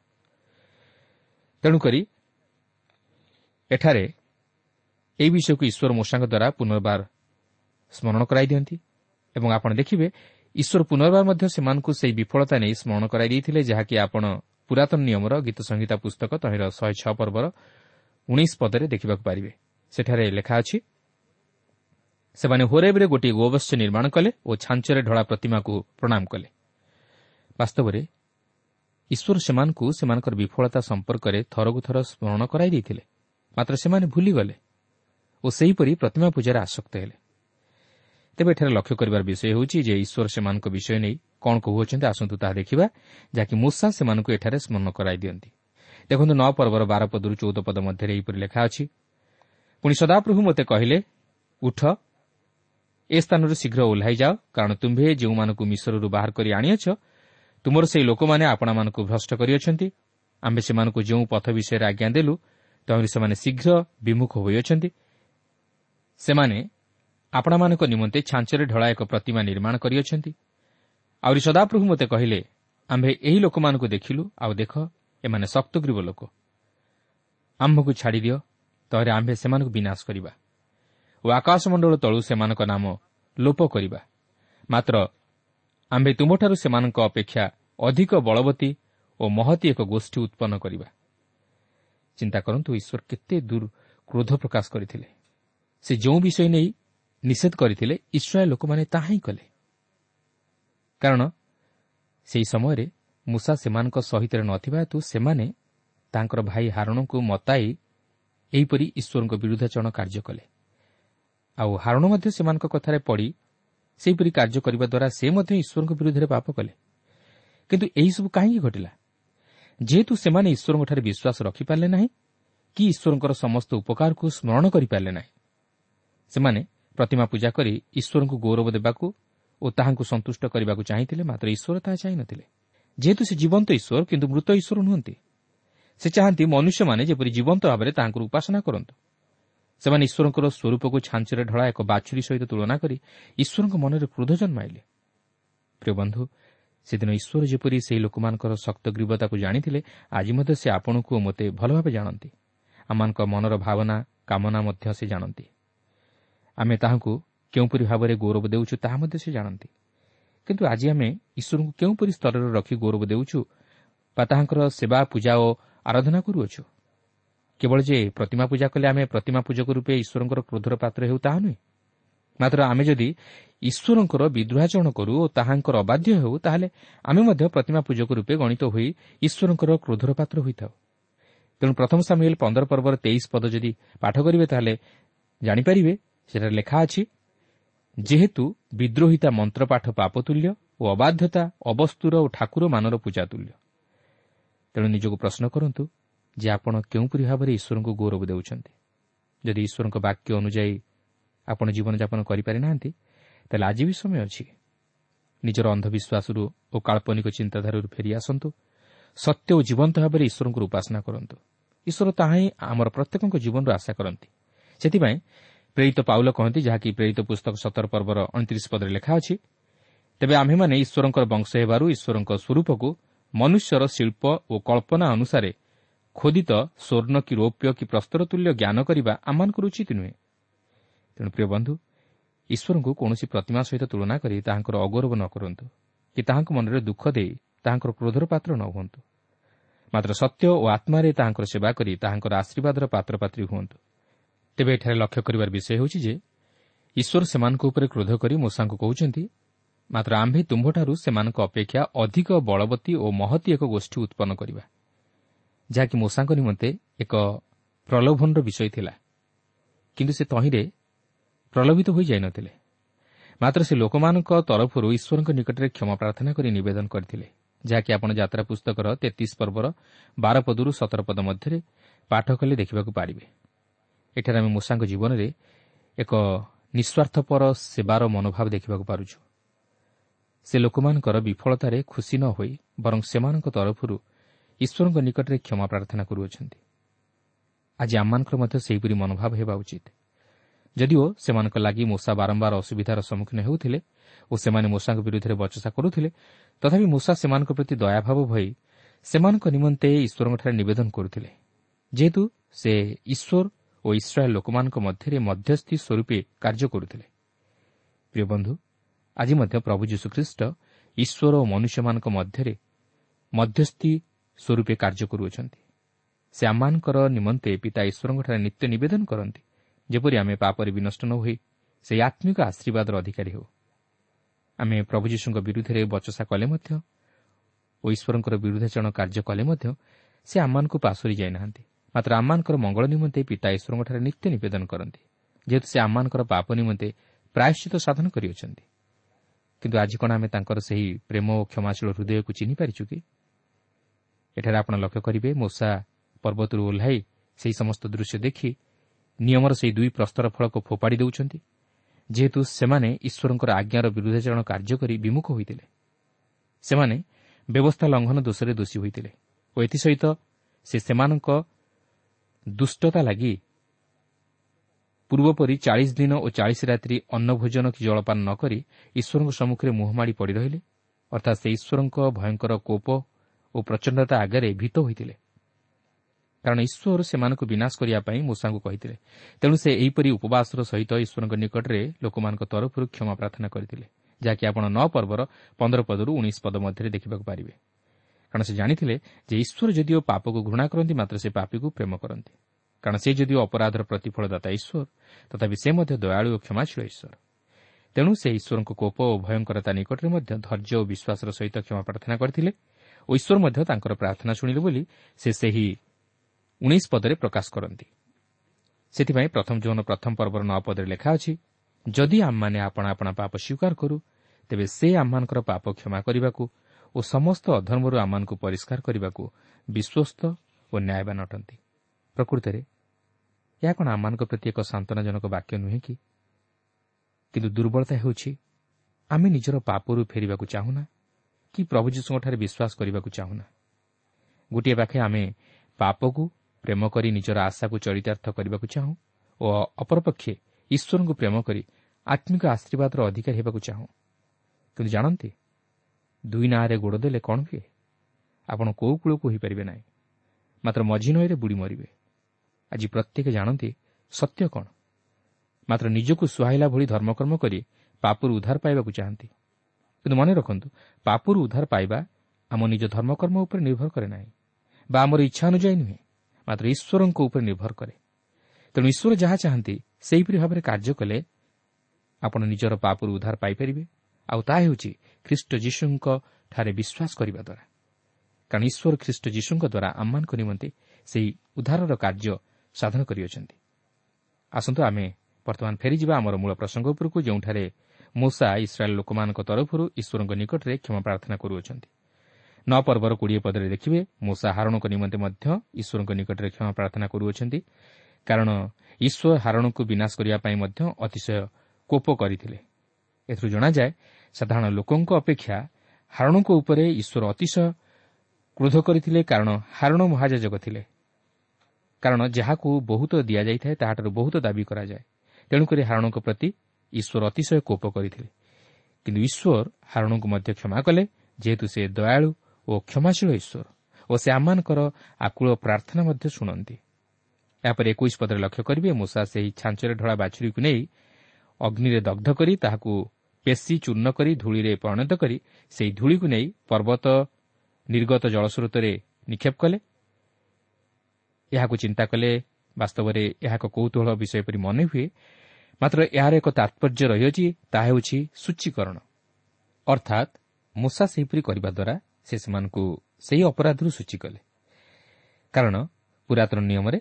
ତେଣୁକରି ଏଠାରେ ଏହି ବିଷୟକୁ ଈଶ୍ୱର ମୂଷାଙ୍କ ଦ୍ୱାରା ପୁନର୍ବାର ସ୍ମରଣ କରାଇ ଦିଅନ୍ତି। ଏବଂ ଆପଣ ଦେଖିବେ ଈଶ୍ୱର ପୁନର୍ବାର ମଧ୍ୟ ସେମାନଙ୍କୁ ସେହି ବିଫଳତା ନେଇ ସ୍ମରଣ କରାଇ ଦେଇଥିଲେ ଯାହାକି ଆପଣ ପୁରାତନ ନିୟମର ଗୀତ ସଂହିତା ପୁସ୍ତକ ତହିଁର ଶହେ ଛଅ ପର୍ବର ଉଣେଇଶ ପଦରେ ଦେଖିବାକୁ ପାରିବେ। ସେଠାରେ ଲେଖା ଅଛି ସେମାନେ ହୋରେବରେ ଗୋଟିଏ ଗୋବଶ୍ୟ ନିର୍ମାଣ କଲେ ଓ ଛାଞ୍ଚରେ ଢଳା ପ୍ରତିମାକୁ ପ୍ରଣାମ କଲେ। ବାସ୍ତବରେ ଈଶ୍ୱର ସେମାନଙ୍କୁ ସେମାନଙ୍କର ବିଫଳତା ସମ୍ପର୍କରେ ଥରକୁ ଥର ସ୍ମରଣ କରାଇ ଦେଇଥିଲେ। ମାତ୍ର ସେମାନେ ଭୁଲିଗଲେ। ଓ ସେହିପରି ପ୍ରତିମା ପୂଜାରେ ଆସକ୍ତ ହେଲେ। ତେବେ ଏଠାରେ ଲକ୍ଷ୍ୟ କରିବାର ବିଷୟ ହେଉଛି ଯେ ଈଶ୍ୱର ସେମାନଙ୍କ ବିଷୟ ନେଇ କ'ଣ କହୁଅଛନ୍ତି ଆସନ୍ତୁ ତାହା ଦେଖିବା ଯାହାକି ମୂଷା ସେମାନଙ୍କୁ ଏଠାରେ ସ୍ମରଣ କରାଇ ଦିଅନ୍ତି। ଦେଖନ୍ତୁ ନଅ ପର୍ବର ବାର ପଦରୁ ଚଉଦ ପଦ ମଧ୍ୟରେ ଏହିପରି ଲେଖା ଅଛି ପୁଣି ସଦାପ୍ରଭୁ ମୋତେ କହିଲେ ଉଠ ଏ ସ୍ଥାନରୁ ଶୀଘ୍ର ଓହ୍ଲାଇ ଯାଅ କାରଣ ତୁମ୍ଭେ ଯେଉଁମାନଙ୍କୁ ମିଶରରୁ ବାହାର କରି ଆଣିଅଛ ତୁମର ସେହି ଲୋକମାନେ ଆପଣାମାନଙ୍କୁ ଭ୍ରଷ୍ଟ କରିଅଛନ୍ତି। ଆମ୍ଭେ ସେମାନଙ୍କୁ ଯେଉଁ ପଥ ବିଷୟରେ ଆଜ୍ଞା ଦେଲୁ ତହିଁରୁ ସେମାନେ ଶୀଘ୍ର ବିମୁଖ ହୋଇଅଛନ୍ତି। ସେମାନେ ଆପଣମାନଙ୍କ ନିମନ୍ତେ ଛାଞ୍ଚରେ ଢଳା ଏକ ପ୍ରତିମା ନିର୍ମାଣ କରିଅଛନ୍ତି। ଆହୁରି ସଦାପ୍ରଭୁ ମୋତେ କହିଲେ ଆମ୍ଭେ ଏହି ଲୋକମାନଙ୍କୁ ଦେଖିଲୁ ଆଉ ଦେଖ ଏମାନେ ଶକ୍ତଗ୍ରୀବ ଲୋକ। ଆମ୍ଭକୁ ଛାଡ଼ିଦିଅ ତହିଁରେ ଆମ୍ଭେ ସେମାନଙ୍କୁ ବିନାଶ କରିବା। ଓ ଆକାଶମଣ୍ଡଳ ତଳୁ ସେମାନଙ୍କ ନାମ ଲୋପ କରିବା। ମାତ୍ର ଆମ୍ଭେ ତୁମଠାରୁ ସେମାନଙ୍କ ଅପେକ୍ଷା ଅଧିକ ବଳବତୀ ଓ ମହତି ଏକ ଗୋଷ୍ଠୀ ଉତ୍ପନ୍ନ କରିବା। ଚିନ୍ତା କରନ୍ତୁ ଈଶ୍ୱର କେତେ ଦୂର କ୍ରୋଧ ପ୍ରକାଶ କରିଥିଲେ। ସେ ଯେଉଁ ବିଷୟ ନେଇ ନିଷେଧ କରିଥିଲେ ଇସ୍ରାଏଲ୍ ଲୋକମାନେ ତାହା ହିଁ କଲେ। କାରଣ ସେହି ସମୟରେ ମୂଷା ସେମାନଙ୍କ ସହିତ ନଥିବା ହେତୁ ସେମାନେ ତାଙ୍କର ଭାଇ ହାରଣଙ୍କୁ ମତାଇ ଏହିପରି ଈଶ୍ୱରଙ୍କ ବିରୁଦ୍ଧାଚରଣ କାର୍ଯ୍ୟ କଲେ। ଆଉ ହାରଣ ମଧ୍ୟ ସେମାନଙ୍କ କଥାରେ ପଡ଼ି ସେହିପରି କାର୍ଯ୍ୟ କରିବା ଦ୍ୱାରା ସେ ମଧ୍ୟ ଈଶ୍ୱରଙ୍କ ବିରୁଦ୍ଧରେ ପାପ କଲେ। କିନ୍ତୁ ଏହିସବୁ କାହିଁକି ଘଟିଲା? ଯେହେତୁ ସେମାନେ ଈଶ୍ୱରଙ୍କଠାରେ ବିଶ୍ୱାସ ରଖିପାରିଲେ ନାହିଁ କି ଈଶ୍ୱରଙ୍କର ସମସ୍ତ ଉପକାରକୁ ସ୍ମରଣ କରିପାରିଲେ ନାହିଁ ସେମାନେ ପ୍ରତିମା ପୂଜା କରି ଈଶ୍ୱରଙ୍କୁ ଗୌରବ ଦେବାକୁ ଓ ତାହାଙ୍କୁ ସନ୍ତୁଷ୍ଟ କରିବାକୁ ଚାହିଁଥିଲେ ମାତ୍ର ଈଶ୍ୱର ତାହା ଚାହିଁନଥିଲେ। ଯେହେତୁ ସେ ଜୀବନ୍ତ ଈଶ୍ୱର କିନ୍ତୁ ମୃତ ଈଶ୍ୱର ନୁହନ୍ତି। ସେ ଚାହାନ୍ତି ମନୁଷ୍ୟମାନେ ଯେପରି ଜୀବନ୍ତ ଭାବରେ ତାହାଙ୍କର ଉପାସନା କରନ୍ତୁ। ସେମାନେ ଈଶ୍ୱରଙ୍କର ସ୍ୱରୂପକୁ ଛାଞ୍ଚରେ ଢଳା ଏକ ବାଛୁରୀ ସହିତ ତୁଳନା କରି ଈଶ୍ୱରଙ୍କ ମନରେ କ୍ରୋଧ ଜନ୍ମାଇଲେ। ପ୍ରିୟ ବନ୍ଧୁ ସେଦିନ ଈଶ୍ୱର ଯେପରି ସେହି ଲୋକମାନଙ୍କର ଶକ୍ତ ଗ୍ରୀବତାକୁ ଜାଣିଥିଲେ ଆଜି ମଧ୍ୟ ସେ ଆପଣଙ୍କୁ ଓ ମୋତେ ଭଲ ଭାବେ ଜାଣନ୍ତି। ଆମମାନଙ୍କ ମନର ଭାବନା କାମନା ମଧ୍ୟ ସେ ଜାଣନ୍ତି। ଆମେ ତାହାଙ୍କୁ କେଉଁପରି ଭାବରେ ଗୌରବ ଦେଉଛୁ ତାହା ମଧ୍ୟ ସେ ଜାଣନ୍ତି। କିନ୍ତୁ ଆଜି ଆମେ ଈଶ୍ୱରଙ୍କୁ କେଉଁପରି ସ୍ତରରେ ରଖି ଗୌରବ ଦେଉଛୁ ବା ତାହାଙ୍କର ସେବା ପୂଜା ଓ ଆରାଧନା କରୁଅଛୁ? କେବଳ ଯେ ପ୍ରତିମା ପୂଜା କଲେ ଆମେ ପ୍ରତିମା ପୂଜକ ରୂପେ ଈଶ୍ୱରଙ୍କର କ୍ରୋଧର ପାତ୍ର ହେଉ ତାହା ନୁହେଁ। ମାତ୍ର ଆମେ ଯଦି ଈଶ୍ୱରଙ୍କର ବିଦ୍ରୋହାଚରଣ କରୁ ଓ ତାହାଙ୍କର ଅବାଧ୍ୟ ହେଉ ତାହେଲେ ଆମେ ମଧ୍ୟ ପ୍ରତିମା ପୂଜକ ରୂପେ ଗଣିତ ହୋଇ ଈଶ୍ୱରଙ୍କର କ୍ରୋଧର ପାତ୍ର ହୋଇଥାଉ। ତେଣୁ ପ୍ରଥମ ସାମିଲ ପନ୍ଦର ପର୍ବର ତେଇଶ ପଦ ଯଦି ପାଠ କରିବେ ତାହେଲେ ଜାଣିପାରିବେ ସେଠାରେ ଲେଖା ଅଛି ଯେହେତୁ ବିଦ୍ରୋହିତା ମନ୍ତ୍ରପାଠ ପାପତୁଲ୍ୟ ଓ ଅବାଧ୍ୟତା ଅବସ୍ତୁର ଓ ଠାକୁରମାନର ପୂଜା ତୁଲ୍ୟ ତେଣୁ ନିଜକୁ ପ୍ରଶ୍ନ କରନ୍ତୁ ଯେ ଆପଣ କେଉଁପରି ଭାବରେ ଈଶ୍ୱରଙ୍କୁ ଗୌରବ ଦେଉଛନ୍ତି। ଯଦି ଈଶ୍ୱରଙ୍କ ବାକ୍ୟ ଅନୁଯାୟୀ ଆପଣ ଜୀବନଯାପନ କରିପାରିନାହାନ୍ତି ତାହେଲେ ଆଜି ବି ସମୟ ଅଛି। ନିଜର ଅନ୍ଧବିଶ୍ୱାସରୁ ଓ କାଳ୍ପନିକ ଚିନ୍ତାଧାରାରୁ ଫେରିଆସନ୍ତୁ ସତ୍ୟ ଓ ଜୀବନ୍ତ ଭାବରେ ଈଶ୍ୱରଙ୍କର ଉପାସନା କରନ୍ତୁ। ଈଶ୍ୱର ତାହା ହିଁ ଆମର ପ୍ରତ୍ୟେକଙ୍କ ଜୀବନରୁ ଆଶା କରନ୍ତି। ସେଥିପାଇଁ ପ୍ରେରିତ ପାଉଲ କହନ୍ତି ଯାହାକି ପ୍ରେରିତ ପୁସ୍ତକ ସତର ପର୍ବର ଅଣତିରିଶ ପଦରେ ଲେଖା ଅଛି ତେବେ ଆମ୍ଭେମାନେ ଈଶ୍ୱରଙ୍କର ବଂଶ ହେବାରୁ ଈଶ୍ୱରଙ୍କ ସ୍ୱରୂପକୁ ମନୁଷ୍ୟର ଶିଳ୍ପ ଓ କଳ୍ପନା ଅନୁସାରେ ଖୋଦିତ ସ୍ୱର୍ଣ୍ଣ କି ରୌପ୍ୟ କି ପ୍ରସ୍ତରତୁଲ୍ୟ ଜ୍ଞାନ କରିବା ଆମମାନଙ୍କର ଉଚିତ ନୁହେଁ। ତେଣୁ ପ୍ରିୟ ବନ୍ଧୁ ଈଶ୍ୱରଙ୍କୁ କୌଣସି ପ୍ରତିମା ସହିତ ତୁଳନା କରି ତାହାଙ୍କର ଅଗୌରବ ନ କରନ୍ତୁ କି ତାହାଙ୍କ ମନରେ ଦୁଃଖ ଦେଇ ତାହାଙ୍କର କ୍ରୋଧର ପାତ୍ର ନ ହୁଅନ୍ତୁ। ମାତ୍ର ସତ୍ୟ ଓ ଆତ୍ମାରେ ତାହାଙ୍କର ସେବା କରି ତାହାଙ୍କର ଆଶୀର୍ବାଦର ପାତ୍ରପାତ୍ରୀ ହୁଅନ୍ତୁ। ତେବେ ଏଠାରେ ଲକ୍ଷ୍ୟ କରିବାର ବିଷୟ ହେଉଛି ଯେ ଈଶ୍ୱର ସେମାନଙ୍କ ଉପରେ କ୍ରୋଧ କରି ମୂଷାଙ୍କୁ କହୁଛନ୍ତି ମାତ୍ର ଆମ୍ଭେ ତୁମ୍ଭଠାରୁ ସେମାନଙ୍କ ଅପେକ୍ଷା ଅଧିକ ବଳବତୀ ଓ ମହତୀ ଏକ ଗୋଷ୍ଠୀ ଉତ୍ପନ୍ନ କରିବା ଯାହାକି ମୂଷାଙ୍କ ନିମନ୍ତେ ଏକ ପ୍ରଲୋଭନର ବିଷୟ ଥିଲା। କିନ୍ତୁ ସେ ତହିଁରେ ପ୍ରଲୋଭିତ ହୋଇଯାଇନଥିଲେ ମାତ୍ର ସେ ଲୋକମାନଙ୍କ ତରଫରୁ ଈଶ୍ୱରଙ୍କ ନିକଟରେ କ୍ଷମା ପ୍ରାର୍ଥନା କରି ନିବେଦନ କରିଥିଲେ ଯାହାକି ଆପଣ ଯାତ୍ରା ପୁସ୍ତକର ତେତିଶ ପର୍ବର ବାର ପଦରୁ ସତର ପଦ ମଧ୍ୟରେ ପାଠ କଲେ ଦେଖିବାକୁ ପାରିବେ। ଏଠାରେ ଆମେ ମୂଷାଙ୍କ ଜୀବନରେ ଏକ ନିଃସ୍ୱାର୍ଥପର ସେବାର ମନୋଭାବ ଦେଖିବାକୁ ପାରୁଛୁ। ସେ ଲୋକମାନଙ୍କର ବିଫଳତାରେ ଖୁସି ନ ହୋଇ ବରଂ ସେମାନଙ୍କ ତରଫରୁ ଈଶ୍ୱରଙ୍କ ନିକଟରେ କ୍ଷମା ପ୍ରାର୍ଥନା କରୁଅଛନ୍ତି। ଆଜି ଆମମାନଙ୍କର ମଧ୍ୟ ସେହିପରି ମନୋଭାବ ହେବା ଉଚିତ। ଯଦିଓ ସେମାନଙ୍କ ଲାଗି ମୂଷା ବାରମ୍ବାର ଅସୁବିଧାର ସମ୍ମୁଖୀନ ହେଉଥିଲେ ଓ ସେମାନେ ମୂଷାଙ୍କ ବିରୁଦ୍ଧରେ ବଚସା କରୁଥିଲେ ତଥାପି ମୂଷା ସେମାନଙ୍କ ପ୍ରତି ଦୟାଭାବ ଭଇ ସେମାନଙ୍କ ନିମନ୍ତେ ଈଶ୍ୱରଙ୍କଠାରେ ନିବେଦନ କରୁଥିଲେ। ଯେହେତୁ ସେ ଈଶ୍ୱର ଓ ଇସ୍ରାଏଲ୍ ଲୋକମାନଙ୍କ ମଧ୍ୟରେ ମଧ୍ୟସ୍ଥି ସ୍ୱରୂପେ କାର୍ଯ୍ୟ କରୁଥିଲେ। ପ୍ରିୟ ବନ୍ଧୁ ଆଜି ମଧ୍ୟ ପ୍ରଭୁ ଯୀଶୁଖ୍ରୀଷ୍ଟ ଈଶ୍ୱର ଓ ମନୁଷ୍ୟମାନଙ୍କ ମଧ୍ୟରେ ମଧ୍ୟସ୍ଥି ସ୍ୱରୂପେ କାର୍ଯ୍ୟ କରୁଅଛନ୍ତି। ସେ ଆମମାନଙ୍କର ନିମନ୍ତେ ପିତା ଈଶ୍ୱରଙ୍କଠାରେ ନିତ୍ୟ ନିବେଦନ କରନ୍ତି ଯେପରି ଆମେ ପାପରେ ବିନଷ୍ଟ ନ ହୋଇ ସେହି ଆତ୍ମିକ ଆଶୀର୍ବାଦର ଅଧିକାରୀ ହେଉ। ଆମେ ପ୍ରଭୁ ଯୀଶୁଙ୍କ ବିରୁଦ୍ଧରେ ବଚସା କଲେ ମଧ୍ୟ ଓ ଈଶ୍ୱରଙ୍କର ବିରୁଦ୍ଧାଚରଣ କାର୍ଯ୍ୟ କଲେ ମଧ୍ୟ ସେ ଆମମାନଙ୍କୁ ପାଶୋରି ଯାଇନାହାନ୍ତି। ମାତ୍ର ଆମମାନଙ୍କର ମଙ୍ଗଳ ନିମନ୍ତେ ପିତା ଈଶ୍ୱରଙ୍କଠାରେ ନିତ୍ୟ ନିବେଦନ କରନ୍ତି। ଯେହେତୁ ସେ ଆମମାନଙ୍କର ପାପ ନିମନ୍ତେ ପ୍ରାୟଶ୍ଚିତ ସାଧନ କରିଅଛନ୍ତି। କିନ୍ତୁ ଆଜି କ'ଣ ଆମେ ତାଙ୍କର ସେହି ପ୍ରେମ ଓ କ୍ଷମାଶୀଳ ହୃଦୟକୁ ଚିହ୍ନିପାରିଛୁ କି? ଏଠାରେ ଆପଣ ଲକ୍ଷ୍ୟ କରିବେ ମୂଷା ପର୍ବତରୁ ଓହ୍ଲାଇ ସେହି ସମସ୍ତ ଦୃଶ୍ୟ ଦେଖି ନିୟମର ସେହି ଦୁଇ ପ୍ରସ୍ତର ଫଳକୁ ଫୋପାଡ଼ି ଦେଉଛନ୍ତି ଯେହେତୁ ସେମାନେ ଈଶ୍ୱରଙ୍କର ଆଜ୍ଞାର ବିରୁଦ୍ଧାଚରଣ କାର୍ଯ୍ୟ କରି ବିମୁଖ ହୋଇଥିଲେ। ସେମାନେ ବ୍ୟବସ୍ଥା ଲଙ୍ଘନ ଦୋଷରେ ଦୋଷୀ ହୋଇଥିଲେ ଓ ଏଥିସହିତ ସେ ସେମାନଙ୍କ ଦୁଷ୍ଟତା ଲାଗି ପୂର୍ବପରି ଚାଳିଶ ଦିନ ଓ ଚାଳିଶ ରାତ୍ରି ଅନ୍ନଭୋଜନ କି ଜଳପାନ ନ କରି ଈଶ୍ୱରଙ୍କ ସମ୍ମୁଖରେ ମୁହଁମାଡ଼ି ପଡ଼ି ରହିଲେ। ଅର୍ଥାତ୍ ସେ ଈଶ୍ୱରଙ୍କ ଭୟଙ୍କର କୋପ ଓ ପ୍ରଚଣ୍ଡତା ଆଗରେ ଭୀତ ହୋଇଥିଲେ। କାରଣ ଈଶ୍ୱର ସେମାନଙ୍କୁ ବିନାଶ କରିବା ପାଇଁ ମୂଷାଙ୍କୁ କହିଥିଲେ। ତେଣୁ ସେ ଏହିପରି ଉପବାସର ସହିତ ଈଶ୍ୱରଙ୍କ ନିକଟରେ ଲୋକମାନଙ୍କ ତରଫରୁ କ୍ଷମା ପ୍ରାର୍ଥନା କରିଥିଲେ ଯାହାକି ଆପଣ ନଅ ପର୍ବର ପନ୍ଦର ପଦରୁ ଉଣେଇଶ ପଦ ମଧ୍ୟରେ ଦେଖିବାକୁ ପାରିବେ। କାରଣ ସେ ଜାଣିଥିଲେ ଯେ ଈଶ୍ୱର ଯଦିଓ ପାପକୁ ଘୃଣା କରନ୍ତି ମାତ୍ର ସେ ପାପିକୁ ପ୍ରେମ କରନ୍ତି। କାରଣ ସେ ଯଦିଓ ଅପରାଧର ପ୍ରତିଫଳଦାତା ଈଶ୍ୱର ତଥାପି ସେ ମଧ୍ୟ ଦୟାଳୁ ଓ କ୍ଷମାଶୀଳ ଈଶ୍ୱର। ତେଣୁ ସେ ଈଶ୍ୱରଙ୍କ କୋପ ଓ ଭୟଙ୍କରତା ନିକଟରେ ମଧ୍ୟ ଧୈର୍ଯ୍ୟ ଓ ବିଶ୍ୱାସର ସହିତ କ୍ଷମା ପ୍ରାର୍ଥନା କରିଥିଲେ ଓ ଈଶ୍ୱର ମଧ୍ୟ ତାଙ୍କର ପ୍ରାର୍ଥନା ଶୁଣିଲେ ବୋଲି ସେ ସେହି ଉଣେଇଶ ପଦରେ ପ୍ରକାଶ କରନ୍ତି। ସେଥିପାଇଁ ପ୍ରଥମ ଯୌନ ପ୍ରଥମ ପର୍ବର ନଅ ପଦରେ ଲେଖା ଅଛି ଯଦି ଆମମାନେ ଆପଣା ଆପଣା ପାପ ସ୍ୱୀକାର କରୁ ତେବେ ସେ ଆମମାନଙ୍କର ପାପ କ୍ଷମା କରିବାକୁ ଓ ସମସ୍ତ ଅଧର୍ମରୁ ଆମମାନଙ୍କୁ ପରିଷ୍କାର କରିବାକୁ ବିଶ୍ୱସ୍ତ ଓ ନ୍ୟାୟବାନ ଅଟନ୍ତି। ପ୍ରକୃତରେ ଏହା କ'ଣ ଆମମାନଙ୍କ ପ୍ରତି ଏକ ସାନ୍ତ୍ୱନାଜନକ ବାକ୍ୟ ନୁହେଁ କିନ୍ତୁ ଦୁର୍ବଳତା ହେଉଛି ଆମେ ନିଜର ପାପରୁ ଫେରିବାକୁ ଚାହୁଁନା କି ପ୍ରଭୁ ଯୀଶୁଙ୍କଠାରେ ବିଶ୍ୱାସ କରିବାକୁ ଚାହୁଁନା। ଗୋଟିଏ ପାଖେ ଆମେ ପାପକୁ ପ୍ରେମ କରି ନିଜର ଆଶାକୁ ଚରିତାର୍ଥ କରିବାକୁ ଚାହୁଁ ଓ ଅପରପକ୍ଷେ ଈଶ୍ୱରଙ୍କୁ ପ୍ରେମ କରି ଆତ୍ମିକ ଆଶୀର୍ବାଦର ଅଧିକାରୀ ହେବାକୁ ଚାହୁଁ। କିନ୍ତୁ ଜାଣନ୍ତି ଦୁଇ ନାଁରେ ଗୋଡ଼ ଦେଲେ କ'ଣ ହୁଏ? ଆପଣ କେଉଁ କୂଳକୁ ହୋଇପାରିବେ ନାହିଁ। ମାତ୍ର ମଝି ନଈରେ ବୁଡ଼ି ମରିବେ। ଆଜି ପ୍ରତ୍ୟେକ ଜାଣନ୍ତି ସତ୍ୟ କ'ଣ। ମାତ୍ର ନିଜକୁ ସୁହାଇଲା ଭଳି ଧର୍ମକର୍ମ କରି ପାପରୁ ଉଦ୍ଧାର ପାଇବାକୁ ଚାହାନ୍ତି। କିନ୍ତୁ ମନେ ରଖନ୍ତୁ ପାପରୁ ଉଦ୍ଧାର ପାଇବା ଆମ ନିଜ ଧର୍ମକର୍ମ ଉପରେ ନିର୍ଭର କରେ ନାହିଁ ବା ଆମର ଇଚ୍ଛା ଅନୁଯାୟୀ ନୁହେଁ ମାତ୍ର ଈଶ୍ୱରଙ୍କ ଉପରେ ନିର୍ଭର କରେ। ତେଣୁ ଈଶ୍ୱର ଯାହା ଚାହାନ୍ତି ସେହିପରି ଭାବରେ କାର୍ଯ୍ୟ କଲେ ଆପଣ ନିଜର ପାପରୁ ଉଦ୍ଧାର ପାଇପାରିବେ। ଆଉ ତାହା ହେଉଛି ଖ୍ରୀଷ୍ଟ ଯୀଶୁଙ୍କଠାରେ ବିଶ୍ୱାସ କରିବା ଦ୍ୱାରା କାରଣ ଈଶ୍ୱର ଖ୍ରୀଷ୍ଟ ଯୀଶୁଙ୍କ ଦ୍ୱାରା ଆମମାନଙ୍କ ନିମନ୍ତେ ସେହି ଉଦ୍ଧାରର କାର୍ଯ୍ୟ ସାଧନ କରିଅଛନ୍ତି। ଆସନ୍ତୁ ଆମେ ବର୍ତ୍ତମାନ ଫେରିଯିବା ଆମର ମୂଳ ପ୍ରସଙ୍ଗ ଉପରକୁ ଯେଉଁଠାରେ ମୂଷା ଇସ୍ରାଏଲ୍ ଲୋକମାନଙ୍କ ତରଫରୁ ଈଶ୍ୱରଙ୍କ ନିକଟରେ କ୍ଷମା ପ୍ରାର୍ଥନା କରୁଅଛନ୍ତି। ନଅ ପର୍ବର କୋଡ଼ିଏ ପଦରେ ଦେଖିବେ ମୂଷା ହାରଣଙ୍କ ନିମନ୍ତେ ମଧ୍ୟ ଈଶ୍ୱରଙ୍କ ନିକଟରେ କ୍ଷମା ପ୍ରାର୍ଥନା କରୁଅଛନ୍ତି। କାରଣ ଈଶ୍ୱର ହାରଣକୁ ବିନାଶ କରିବା ପାଇଁ ମଧ୍ୟ ଅତିଶୟ କୋପ କରିଥିଲେ। ଏଥିରୁ ଜଣାଯାଏ ସାଧାରଣ ଲୋକଙ୍କ ଅପେକ୍ଷା ହାରଣଙ୍କ ଉପରେ ଈଶ୍ୱର ଅତିଶୟ କ୍ରୋଧ କରିଥିଲେ କାରଣ ହାରଣ ମହାଯାଜକ ଥିଲେ। କାରଣ ଯାହାକୁ ବହୁତ ଦିଆଯାଇଥାଏ ତାହାଠାରୁ ବହୁତ ଦାବି କରାଯାଏ। ତେଣୁକରି ହାରଣଙ୍କ ପ୍ରତି ଈଶ୍ୱର ଅତିଶୟ କୋପ କରିଥିଲେ। କିନ୍ତୁ ଈଶ୍ୱର ହାରଣଙ୍କୁ ମଧ୍ୟ କ୍ଷମା କଲେ ଯେହେତୁ ସେ ଦୟାଳୁ ଓ କ୍ଷମାଶୀଳ ଈଶ୍ୱର ଓ ସେ ଆମମାନଙ୍କର ଆକୁଳ ପ୍ରାର୍ଥନା ମଧ୍ୟ ଶୁଣନ୍ତି। ଏହାପରେ ଏକୋଇଶ ପଦରେ ଲକ୍ଷ୍ୟ କରିବେ ମୂଷା ସେହି ଛାଞ୍ଚରେ ଢଳା ବାଛୁରୀକୁ ନେଇ ଅଗ୍ନିରେ ଦଗ୍ଧ କରି ତାହାକୁ ପେଶି ଚୂର୍ଣ୍ଣ କରି ଧୂଳିରେ ପରିଣତ କରି ସେହି ଧୂଳିକୁ ନେଇ ପର୍ବତ ନିର୍ଗତ ଜଳସ୍ରୋତରେ ନିକ୍ଷେପ କଲେ। ଏହାକୁ ଚିନ୍ତା କଲେ ବାସ୍ତବରେ ଏହା ଏକ କୌତୁହଳ ବିଷୟ ପରି ମନେ ହୁଏ। ମାତ୍ର ଏହାର ଏକ ତାତ୍ପର୍ଯ୍ୟ ରହିଅଛି ତାହା ହେଉଛି ସୂଚୀକରଣ। ଅର୍ଥାତ୍ ମୂଷା ସେହିପରି କରିବା ଦ୍ୱାରା ସେ ସେମାନଙ୍କୁ ସେହି ଅପରାଧରୁ ସୂଚୀ କଲେ। କାରଣ ପୁରାତନ ନିୟମରେ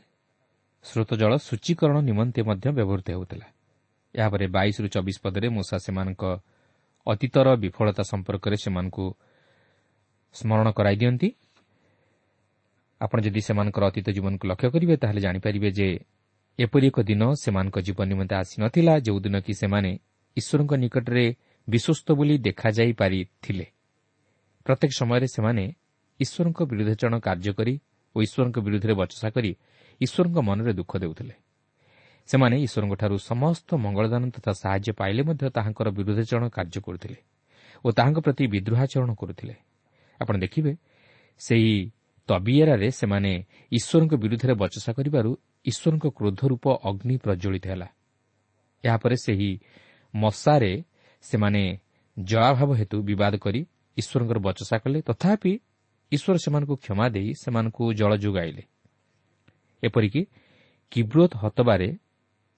ସ୍ରୋତ ଜଳ ସୂଚୀକରଣ ନିମନ୍ତେ ମଧ୍ୟ ବ୍ୟବହୃତ ହେଉଥିଲା। ଏହାପରେ ବାଇଶରୁ ଚବିଶ ପଦରେ ମୂଷା ସେମାନଙ୍କ ଅତୀତର ବିଫଳତା ସମ୍ପର୍କରେ ସେମାନଙ୍କୁ ସ୍ମରଣ କରାଇ ଦିଅନ୍ତି। ଆପଣ ଯଦି ସେମାନଙ୍କର ଅତୀତ ଜୀବନକୁ ଲକ୍ଷ୍ୟ କରିବେ ତାହେଲେ ଜାଣିପାରିବେ ଯେ ଏପରି ଏକ ଦିନ ସେମାନଙ୍କ ଜୀବନ ନିମନ୍ତେ ଆସିନଥିଲା ଯେଉଁଦିନ କି ସେମାନେ ଈଶ୍ୱରଙ୍କ ନିକଟରେ ବିଶ୍ୱସ୍ତ ବୋଲି ଦେଖାଯାଇପାରିଥିଲେ ପ୍ରତ୍ୟେକ ସମୟରେ ସେମାନେ ଈଶ୍ୱରଙ୍କ ବିରୁଦ୍ଧାଚରଣ କାର୍ଯ୍ୟ କରି ଓ ଈଶ୍ୱରଙ୍କ ବିରୁଦ୍ଧରେ ବଚସା କରି ଈଶ୍ୱରଙ୍କ ମନରେ ଦୁଃଖ ଦେଉଥିଲେ। ସେମାନେ ଈଶ୍ୱରଙ୍କଠାରୁ ସମସ୍ତ ମଙ୍ଗଳଦାନ ତଥା ସାହାଯ୍ୟ ପାଇଲେ ମଧ୍ୟ ତାହାଙ୍କର ବିରୁଦ୍ଧାଚରଣ କାର୍ଯ୍ୟ କରୁଥିଲେ ଓ ତାହାଙ୍କ ପ୍ରତି ବିଦ୍ରୋହାଚରଣ କରୁଥିଲେ। ଆପଣ ଦେଖିବେ ସେହି ତବିଏରାରେ ସେମାନେ ଈଶ୍ୱରଙ୍କ ବିରୁଦ୍ଧରେ ବଚସା କରିବାରୁ ଈଶ୍ୱରଙ୍କ କ୍ରୋଧ ରୂପ ଅଗ୍ନି ପ୍ରଜ୍ୱଳିତ ହେଲା। ଏହାପରେ ସେହି ମଶାରେ ସେମାନେ ଜଳାଭାବ ହେତୁ ବିବାଦ କରି ଈଶ୍ୱରଙ୍କର ବଚସା କଲେ। ତଥାପି ଈଶ୍ୱର ସେମାନଙ୍କୁ କ୍ଷମା ଦେଇ ସେମାନଙ୍କୁ ଜଳ ଯୋଗାଇଲେ। ଏପରିକି କିବ୍ରୋତ ହତବାରେ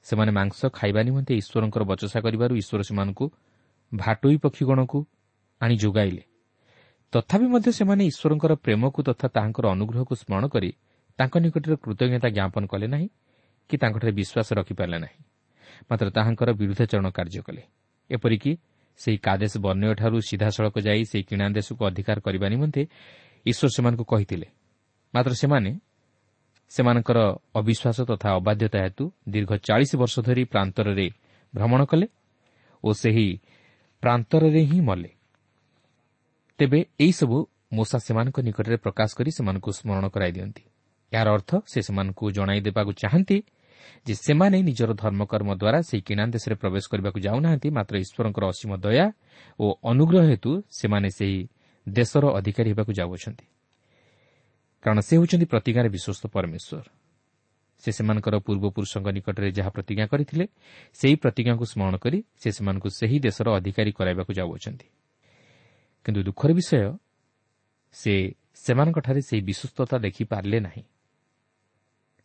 ସେମାନେ ମାଂସ ଖାଇବା ନିମନ୍ତେ ଈଶ୍ୱରଙ୍କର ବଚସା କରିବାରୁ ଈଶ୍ୱର ସେମାନଙ୍କୁ ଭାଟୋଇ ପକ୍ଷୀଗଣକୁ ଆଣି ଯୋଗାଇଲେ। ତଥାପି ମଧ୍ୟ ସେମାନେ ଈଶ୍ୱରଙ୍କର ପ୍ରେମକୁ ତଥା ତାହାଙ୍କର ଅନୁଗ୍ରହକୁ ସ୍ମରଣ କରି ତାଙ୍କ ନିକଟରେ କୃତଜ୍ଞତା ଜ୍ଞାପନ କଲେ ନାହିଁ କି ତାଙ୍କଠାରେ ବିଶ୍ୱାସ ରଖିପାରିଲେ ନାହିଁ। ମାତ୍ର ତାହାଙ୍କର ବିରୁଦ୍ଧାଚରଣ କାର୍ଯ୍ୟ କଲେ। ଏପରିକି ସେହି କାଦେଶ ବର୍ଣ୍ଣୟଠାରୁ ସିଧାସଳଖ ଯାଇ ସେହି କିଣା ଦେଶକୁ ଅଧିକାର କରିବା ନିମନ୍ତେ ଈଶ୍ୱର ସେମାନଙ୍କୁ କହିଥିଲେ। ମାତ୍ର ସେମାନେ ସେମାନଙ୍କର ଅବିଶ୍ୱାସ ତଥା ଅବାଧ୍ୟତା ହେତୁ ଦୀର୍ଘ ଚାଳିଶ ବର୍ଷ ଧରି ପ୍ରାନ୍ତରରେ ଭ୍ରମଣ କଲେ ଓ ସେହି ପ୍ରାନ୍ତରରେ ହିଁ ମଲେ। ତେବେ ଏହିସବୁ ମୂଷା ସେମାନଙ୍କ ନିକଟରେ ପ୍ରକାଶ କରି ସେମାନଙ୍କୁ ସ୍ମରଣ କରାଇ ଦିଅନ୍ତି। ଏହାର ଅର୍ଥ ସେ ସେମାନଙ୍କୁ ଜଣାଇ ଦେବାକୁ ଚାହାନ୍ତି ଯେ ସେମାନେ ନିଜର ଧର୍ମକର୍ମ ଦ୍ୱାରା ସେହି କିଣା ଦେଶରେ ପ୍ରବେଶ କରିବାକୁ ଯାଉନାହାନ୍ତି ମାତ୍ର ଈଶ୍ୱରଙ୍କର ଅସୀମ ଦୟା ଓ ଅନୁଗ୍ରହ ହେତୁ ସେମାନେ ସେହି ଦେଶର ଅଧିକାରୀ ହେବାକୁ ଯାଉଅଛନ୍ତି। କାରଣ ସେ ହେଉଛନ୍ତି ପ୍ରତିଜ୍ଞାରେ ବିଶ୍ୱସ୍ତ ପରମେଶ୍ୱର। ସେ ସେମାନଙ୍କର ପୂର୍ବପୁରୁଷଙ୍କ ନିକଟରେ ଯାହା ପ୍ରତିଜ୍ଞା କରିଥିଲେ ସେହି ପ୍ରତିଜ୍ଞାକୁ ସ୍ମରଣ କରି ସେ ସେମାନଙ୍କୁ ସେହି ଦେଶର ଅଧିକାରୀ କରାଇବାକୁ ଯାଉଅଛନ୍ତି। କିନ୍ତୁ ଦୁଃଖର ବିଷୟ ସେ ସେମାନଙ୍କଠାରେ ସେହି ବିଶ୍ୱସ୍ତତା ଦେଖିପାରିଲେ ନାହିଁ।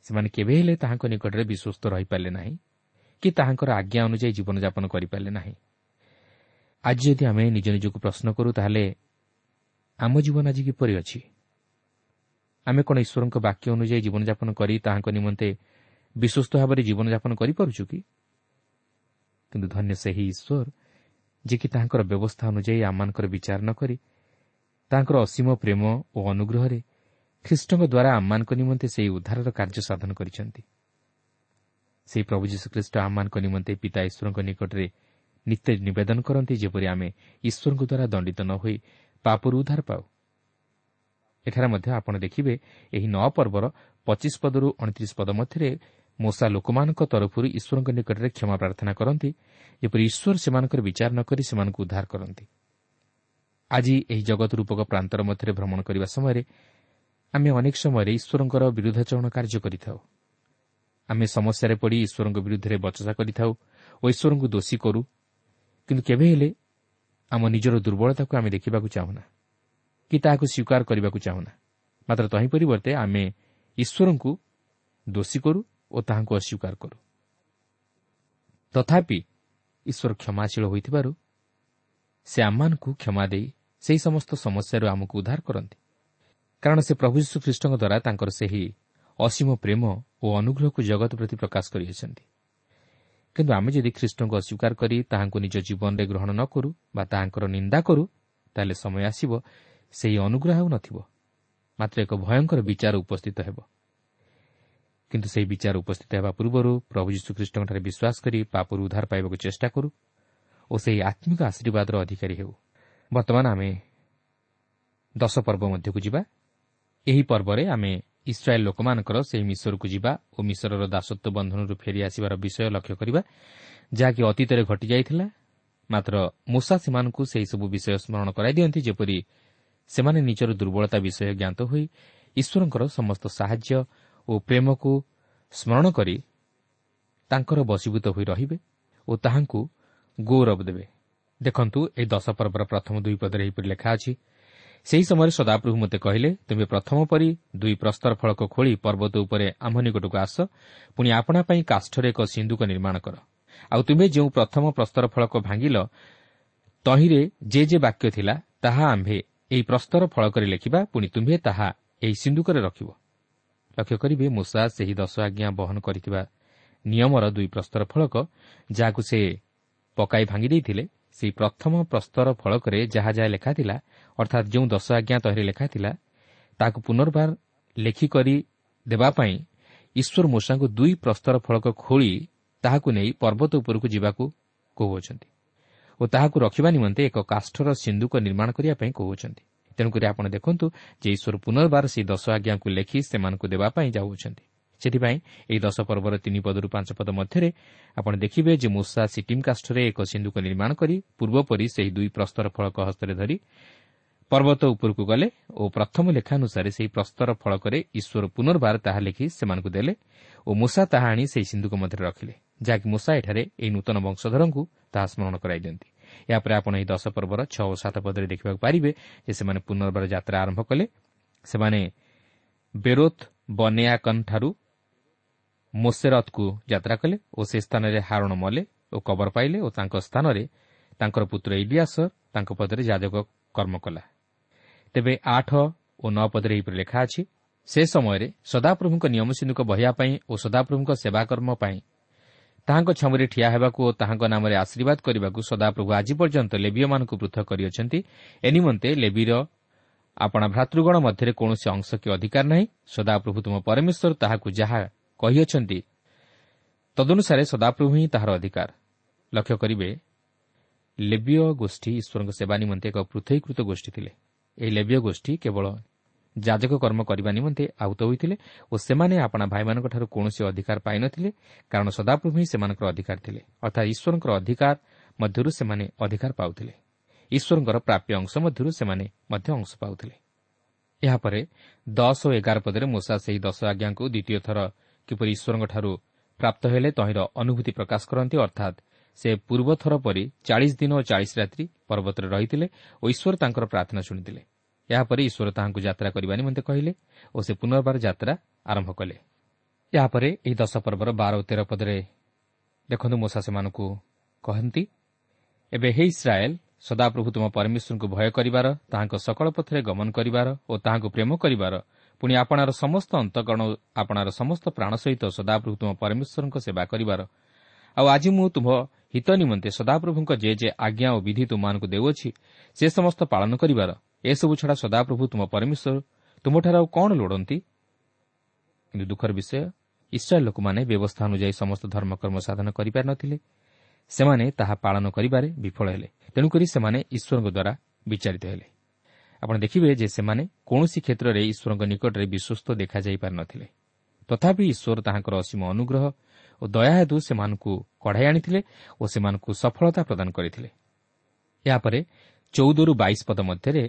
ସେମାନେ କେବେ ହେଲେ ତାହାଙ୍କ ନିକଟରେ ବିଶ୍ୱସ୍ତ ରହିପାରିଲେ ନାହିଁ କି ତାହାଙ୍କର ଆଜ୍ଞା ଅନୁଯାୟୀ ଜୀବନଯାପନ କରିପାରିଲେ ନାହିଁ। ଆଜି ଯଦି ଆମେ ନିଜ ନିଜକୁ ପ୍ରଶ୍ନ କରୁ ତାହେଲେ ଆମ ଜୀବନ ଆଜି କିପରି ଅଛି? ଆମେ କ'ଣ ଈଶ୍ୱରଙ୍କ ବାକ୍ୟ ଅନୁଯାୟୀ ଜୀବନଯାପନ କରି ତାହାଙ୍କ ନିମନ୍ତେ ବିଶ୍ୱସ୍ତ ଭାବରେ ଜୀବନଯାପନ କରିପାରୁଛୁ କିନ୍ତୁ ଧନ୍ୟ ସେହି ଈଶ୍ୱର ଯିଏକି ତାହାଙ୍କର ବ୍ୟବସ୍ଥା ଅନୁଯାୟୀ ଆମମାନଙ୍କର ବିଚାର ନ କରି ତାହାଙ୍କର ଅସୀମ ପ୍ରେମ ଓ ଅନୁଗ୍ରହରେ ଖ୍ରୀଷ୍ଟଙ୍କ ଦ୍ୱାରା ଆମମାନଙ୍କ ନିମନ୍ତେ ସେହି ଉଦ୍ଧାରର କାର୍ଯ୍ୟ ସାଧନ କରିଛନ୍ତି। ସେହି ପ୍ରଭୁ ଯୀଶୁଖ୍ରୀଷ୍ଟ ଆମମାନଙ୍କ ନିମନ୍ତେ ପିତା ଈଶ୍ୱରଙ୍କ ନିକଟରେ ନିତ୍ୟ ନିବେଦନ କରନ୍ତି ଯେପରି ଆମେ ଈଶ୍ୱରଙ୍କ ଦ୍ୱାରା ଦଣ୍ଡିତ ନ ହୋଇ ପାପରୁ ଉଦ୍ଧାର ପାଉ। ଏଠାରେ ମଧ୍ୟ ଆପଣ ଦେଖିବେ ଏହି ନଅ ପର୍ବର ପଚିଶ ପଦରୁ ଅଣତିରିଶ ପଦ ମଧ୍ୟରେ ମୂଷା ଲୋକମାନଙ୍କ ତରଫରୁ ଈଶ୍ୱରଙ୍କ ନିକଟରେ କ୍ଷମା ପ୍ରାର୍ଥନା କରନ୍ତି ଯେପରି ଈଶ୍ୱର ସେମାନଙ୍କର ବିଚାର ନ କରି ସେମାନଙ୍କୁ ଉଦ୍ଧାର କରନ୍ତି। ଆଜି ଏହି ଜଗତ ରୂପକ ପ୍ରାନ୍ତର ମଧ୍ୟରେ ଭ୍ରମଣ କରିବା ସମୟରେ ଆମେ ଅନେକ ସମୟରେ ଈଶ୍ୱରଙ୍କର ବିରୁଦ୍ଧାଚରଣ କାର୍ଯ୍ୟ କରିଥାଉ। ଆମେ ସମସ୍ୟାରେ ପଡ଼ି ଈଶ୍ୱରଙ୍କ ବିରୁଦ୍ଧରେ ବଚସା କରିଥାଉ ଓ ଈଶ୍ୱରଙ୍କୁ ଦୋଷୀ କରୁ। କିନ୍ତୁ କେବେ ହେଲେ ଆମ ନିଜର ଦୁର୍ବଳତାକୁ ଆମେ ଦେଖିବାକୁ ଚାହୁଁନା। କି ତାହାକୁ ସ୍ୱୀକାର କରିବାକୁ ଚାହୁଁନା। ମାତ୍ର ତହିଁ ପରିବର୍ତ୍ତେ ଆମେ ଈଶ୍ୱରଙ୍କୁ ଦୋଷୀ କରୁ ଓ ତାହାଙ୍କୁ ଅସ୍ୱୀକାର କରୁ। ତଥାପି ଈଶ୍ୱର କ୍ଷମାଶୀଳ ହୋଇଥିବାରୁ ସେ ଆମମାନଙ୍କୁ କ୍ଷମା ଦେଇ ସେହି ସମସ୍ତ ସମସ୍ୟାରୁ ଆମକୁ ଉଦ୍ଧାର କରନ୍ତି। କାରଣ ସେ ପ୍ରଭୁ ଯୀଶୁଖ୍ରୀଷ୍ଟଙ୍କ ଦ୍ୱାରା ତାଙ୍କର ସେହି ଅସୀମ ପ୍ରେମ ଓ ଅନୁଗ୍ରହକୁ ଜଗତ ପ୍ରତି ପ୍ରକାଶ କରିଅଛନ୍ତି। କିନ୍ତୁ ଆମେ ଯଦି ଖ୍ରୀଷ୍ଟଙ୍କୁ ଅସ୍ୱୀକାର କରି ତାହାଙ୍କୁ ନିଜ ଜୀବନରେ ଗ୍ରହଣ ନ କରୁ ବା ତାହାଙ୍କର ନିନ୍ଦା କରୁ ତାହେଲେ ସମୟ ଆସିବ ସେହି ଅନୁଗ୍ରହ ଆଉ ନଥିବ। ମାତ୍ର ଏକ ଭୟଙ୍କର ବିଚାର ଉପସ୍ଥିତ ହେବ। କିନ୍ତୁ ସେହି ବିଚାର ଉପସ୍ଥିତ ହେବା ପୂର୍ବରୁ ପ୍ରଭୁ ଯୀଶୁଖ୍ରୀଷ୍ଟଙ୍କଠାରେ ବିଶ୍ୱାସ କରି ପାପରୁ ଉଦ୍ଧାର ପାଇବାକୁ ଚେଷ୍ଟା କରୁ ଓ ସେହି ଆତ୍ମିକ ଆଶୀର୍ବାଦର ଅଧିକାରୀ ହେଉ। ବର୍ତ୍ତମାନ ଆମେ ଦଶ ପର୍ବ ମଧ୍ୟକୁ ଯିବା। ଏହି ପର୍ବରେ ଆମେ ଇସ୍ରାଏଲ୍ ଲୋକମାନଙ୍କର ସେହି ମିଶରକୁ ଯିବା ଓ ମିଶରର ଦାସତ୍ୱ ବନ୍ଧନରୁ ଫେରିଆସିବାର ବିଷୟ ଲକ୍ଷ୍ୟ କରିବା ଯାହାକି ଅତୀତରେ ଘଟିଯାଇଥିଲା। ମାତ୍ର ମୂଷା ସେମାନଙ୍କୁ ସେହିସବୁ ବିଷୟ ସ୍ମରଣ କରାଇ ଦିଅନ୍ତି ଯେପରି ସେମାନେ ନିଜର ଦୁର୍ବଳତା ବିଷୟ ଜ୍ଞାତ ହୋଇ ଈଶ୍ୱରଙ୍କର ସମସ୍ତ ସାହାଯ୍ୟ ଓ ପ୍ରେମକୁ ସ୍ମରଣ କରି ତାଙ୍କର ବଶୀଭୂତ ହୋଇ ରହିବେ ଓ ତାହାଙ୍କୁ ଗୌରବ ଦେବେ। ଦେଖନ୍ତୁ ଏହି ଦଶ ପର୍ବର ପ୍ରଥମ ଦୁଇ ପଦରେ ଏହିପରି ଲେଖା ଅଛି ସେହି ସମୟରେ ସଦାପ୍ରଭୁ ମୋତେ କହିଲେ ତୁମେ ପ୍ରଥମ ପରି ଦୁଇ ପ୍ରସ୍ତର ଫଳକ ଖୋଳି ପର୍ବତ ଉପରେ ଆମ୍ଭ ନିକଟକୁ ଆସ ପୁଣି ଆପଣା ପାଇଁ କାଷ୍ଠରେ ଏକ ସିନ୍ଧୁକ ନିର୍ମାଣ କର। ଆଉ ତୁମେ ଯେଉଁ ପ୍ରଥମ ପ୍ରସ୍ତର ଫଳକ ଭାଙ୍ଗିଲ ତହିଁରେ ଯେ ଯେ ବାକ୍ୟ ଥିଲା ତାହା ଆମ୍ଭେ ଏହି ପ୍ରସ୍ତର ଫଳକରେ ଲେଖିବା ପୁଣି ତୁମ୍ଭେ ତାହା ଏହି ସିନ୍ଧୁକରେ ରଖିବ। ଲକ୍ଷ୍ୟ କରିବେ ମୂଷା ସେହି ଦଶ ଆଜ୍ଞା ବହନ କରିଥିବା ନିୟମର ଦୁଇ ପ୍ରସ୍ତର ଫଳକ ଯାହାକୁ ସେ ପକାଇ ଭାଙ୍ଗି ଦେଇଥିଲେ ସେହି ପ୍ରଥମ ପ୍ରସ୍ତର ଫଳକରେ ଯାହା ଯାହା ଲେଖାଥିଲା ଅର୍ଥାତ୍ ଯେଉଁ ଦଶ ଆଜ୍ଞା ତହିଁରେ ଲେଖାଥିଲା ତାହାକୁ ପୁନର୍ବାର ଲେଖିକରି ଦେବା ପାଇଁ ଈଶ୍ୱର ମୂଷାଙ୍କୁ ଦୁଇ ପ୍ରସ୍ତର ଫଳକ ଖୋଳି ତାହାକୁ ନେଇ ପର୍ବତ ଉପରକୁ ଯିବାକୁ କହୁଅଛନ୍ତି। ଓ ତାହାକୁ ରଖିବା ନିମନ୍ତେ ଏକ କାଷ୍ଠର ସିନ୍ଧୁକ ନିର୍ମାଣ କରିବା ପାଇଁ କହୁଅଛନ୍ତି ତେଣୁକରି ଆପଣ ଦେଖନ୍ତୁ ଯେ ଈଶ୍ୱର ପୁନର୍ବାର ସେହି ଦଶ ଆଜ୍ଞାକୁ ଲେଖି ସେମାନଙ୍କୁ ଦେବା ପାଇଁ ଯାଉଅଛନ୍ତି ସେଥିପାଇଁ ଏହି ଦଶ ପର୍ବର ତିନି ପଦରୁ ପାଞ୍ଚ ପଦ ମଧ୍ୟରେ ଆପଣ ଦେଖିବେ ଯେ ମୂଷା ସିଟିମ୍ କାଷ୍ଠରେ ଏକ ସିନ୍ଧୁକ ନିର୍ମାଣ କରି ପୂର୍ବପରି ସେହି ଦୁଇ ପ୍ରସ୍ତର ଫଳକ ହସ୍ତରେ ଧରି ପର୍ବତ ଉପରକୁ ଗଲେ ଓ ପ୍ରଥମ ଲେଖା ଅନୁସାରେ ସେହି ପ୍ରସ୍ତର ଫଳକରେ ଈଶ୍ୱର ପୁନର୍ବାର ତାହା ଲେଖି ସେମାନଙ୍କୁ ଦେଲେ ଓ ମୂଷା ତାହା ଆଣି ସେହି ସିନ୍ଧୁକ ମଧ୍ୟରେ ରଖିଲେ ଯାହାକି ମୂଷା ଏଠାରେ ଏହି ନୂତନ ବଂଶଧରଙ୍କୁ ତାହା ସ୍କରଣ କରାଇ ଦିଅନ୍ତି ଏହାପରେ ଆପଣ ଏହି ଦଶ ପର୍ବର ଛଅ ଓ ସାତ ପଦରେ ଦେଖିବାକୁ ପାରିବେ ଯେ ସେମାନେ ପୁନର୍ବାର ଯାତ୍ରା ଆରମ୍ଭ କଲେ। ସେମାନେ ବେରୋଥ୍ ବନେୟାକନ୍ଠାରୁ ମୋସେରତ୍କୁ ଯାତ୍ରା କଲେ ଓ ସେ ସ୍ଥାନରେ ହାରଣ ମଲେ ଓ କବର ପାଇଲେ ଓ ତାଙ୍କ ସ୍ଥାନରେ ତାଙ୍କର ପୁତ୍ର ଇଲିଆସର ତାଙ୍କ ପଦରେ ଯାଜକ କର୍ମ କଲା। ତେବେ ଆଠ ଓ ନଅ ପଦରେ ଏହିପରି ଲେଖା ଅଛି ସେ ସମୟରେ ସଦାପ୍ରଭୁଙ୍କ ନିୟମ ସିନ୍ଧୁକ ବହିବା ପାଇଁ ଓ ସଦାପ୍ରଭୁଙ୍କ ସେବାକର୍ମ ପାଇଁ ତାହାଙ୍କ ଛମରେ ଠିଆ ହେବାକୁ ଓ ତାହାଙ୍କ ନାମରେ ଆଶୀର୍ବାଦ କରିବାକୁ ସଦାପ୍ରଭୁ ଆଜି ପର୍ଯ୍ୟନ୍ତ ଲେବିୟମାନଙ୍କୁ ପୃଥକ କରିଅଛନ୍ତି। ଏ ନିମନ୍ତେ ଲେବିର ଆପଣା ଭ୍ରାତୃଗଣ ମଧ୍ୟରେ କୌଣସି ଅଂଶ କି ଅଧିକାର ନାହିଁ। ସଦାପ୍ରଭୁ ତୁମ ପରମେଶ୍ୱର ତାହାକୁ ଯାହା କହିଅଛନ୍ତି ତଦନୁସାରେ ସଦାପ୍ରଭୁ ହିଁ ତାହାର ଅଧିକାର। ଲକ୍ଷ୍ୟ କରିବେ ଲେବିୟ ଗୋଷ୍ଠୀ ଈଶ୍ୱରଙ୍କ ସେବା ନିମନ୍ତେ ଏକ ପୃଥକୀକୃତ ଗୋଷ୍ଠୀ ଥିଲେ। ଏହି ଲେବିୟ ଗୋଷ୍ଠୀ କେବଳ ଯାଜକ କର୍ମ କରିବା ନିମନ୍ତେ ଆହୁତ ହୋଇଥିଲେ ଓ ସେମାନେ ଆପଣା ଭାଇମାନଙ୍କଠାରୁ କୌଣସି ଅଧିକାର ପାଇନଥିଲେ କାରଣ ସଦାପ୍ରଭୁ ହିଁ ସେମାନଙ୍କର ଅଧିକାର ଥିଲେ। ଅର୍ଥାତ୍ ଈଶ୍ୱରଙ୍କର ଅଧିକାର ମଧ୍ୟରୁ ସେମାନେ ଅଧିକାର ପାଉଥିଲେ। ଈଶ୍ୱରଙ୍କର ପ୍ରାପ୍ୟ ଅଂଶ ମଧ୍ୟରୁ ସେମାନେ ମଧ୍ୟ ଅଂଶ ପାଉଥିଲେ। ଏହାପରେ ଦଶ ଓ ଏଗାର ପଦରେ ମୂଷା ସେହି ଦଶ ଆଜ୍ଞାଙ୍କୁ ଦ୍ୱିତୀୟ ଥର କିପରି ଈଶ୍ୱରଙ୍କଠାରୁ ପ୍ରାପ୍ତ ହେଲେ ତହିଁର ଅନୁଭୂତି ପ୍ରକାଶ କରନ୍ତି ଅର୍ଥାତ୍ ସେ ପୂର୍ବଥର ପରି ଚାଳିଶ ଦିନ ଓ ଚାଳିଶ ରାତ୍ରି ପର୍ବତରେ ରହିଥିଲେ ଓ ଈଶ୍ୱର ତାଙ୍କର ପ୍ରାର୍ଥନା ଶୁଣିଥିଲେ। ଏହାପରେ ଈଶ୍ୱର ତାହାଙ୍କୁ ଯାତ୍ରା କରିବା ନିମନ୍ତେ କହିଲେ ଓ ସେ ପୁନର୍ବାର ଯାତ୍ରା ଆରମ୍ଭ କଲେ। ଏହାପରେ ଏହି ଦଶ ପର୍ବର ବାର ଓ ତେର ପଦରେ ଦେଖନ୍ତୁ ମୂଷା ସେମାନଙ୍କୁ କହନ୍ତି ଏବେ ହେ ଇସ୍ରାଏଲ୍ ସଦାପ୍ରଭୁ ତୁମ ପରମେଶ୍ୱରଙ୍କୁ ଭୟ କରିବାର ତାହାଙ୍କ ସକଳ ପଥରେ ଗମନ କରିବାର ଓ ତାହାଙ୍କୁ ପ୍ରେମ କରିବାର ପୁଣି ଆପଣାର ସମସ୍ତ ଅନ୍ତଃକରଣ ଆପଣାର ସମସ୍ତ ପ୍ରାଣ ସହିତ ସଦାପ୍ରଭୁ ତୁମ ପରମେଶ୍ୱରଙ୍କ ସେବା କରିବାର ଆଉ ଆଜି ମୁଁ ତୁମ ହିତ ନିମନ୍ତେ ସଦାପ୍ରଭୁଙ୍କ ଯେ ଯେ ଆଜ୍ଞା ଓ ବିଧି ତୁମମାନଙ୍କୁ ଦେଉଅଛି ସେ ସମସ୍ତ ପାଳନ କରିବାର ଏସବୁ ଛଡ଼ା ସଦାପ୍ରଭୁ ତୁମ ପରମେଶ୍ୱର ତୁମଠାରେ ଆଉ କ'ଣ ଲୋଡ଼ନ୍ତି? କିନ୍ତୁ ଦୁଃଖର ବିଷୟ ଇସ୍ରାଏଲ୍ ଲୋକମାନେ ବ୍ୟବସ୍ଥା ଅନୁଯାୟୀ ସମସ୍ତ ଧର୍ମକର୍ମ ସାଧନ କରିପାରି ନଥିଲେ ସେମାନେ ତାହା ପାଳନ କରିବାରେ ବିଫଳ ହେଲେ। ତେଣୁକରି ସେମାନେ ଈଶ୍ୱରଙ୍କ ଦ୍ୱାରା ବିଚାରିତ ହେଲେ। ଆପଣ ଦେଖିବେ ଯେ ସେମାନେ କୌଣସି କ୍ଷେତ୍ରରେ ଈଶ୍ୱରଙ୍କ ନିକଟରେ ବିଶ୍ୱସ୍ତ ଦେଖାଯାଇପାରି ନ ଥିଲେ। ତଥାପି ଈଶ୍ୱର ତାହାଙ୍କର ଅସୀମ ଅନୁଗ୍ରହ ଓ ଦୟା ହେତୁ ସେମାନଙ୍କୁ କଢ଼ାଇ ଆଣିଥିଲେ ଓ ସେମାନଙ୍କୁ ସଫଳତା ପ୍ରଦାନ କରିଥିଲେ। ଏହାପରେ ଚଉଦରୁ ବାଇଶ ପଦ ମଧ୍ୟରେ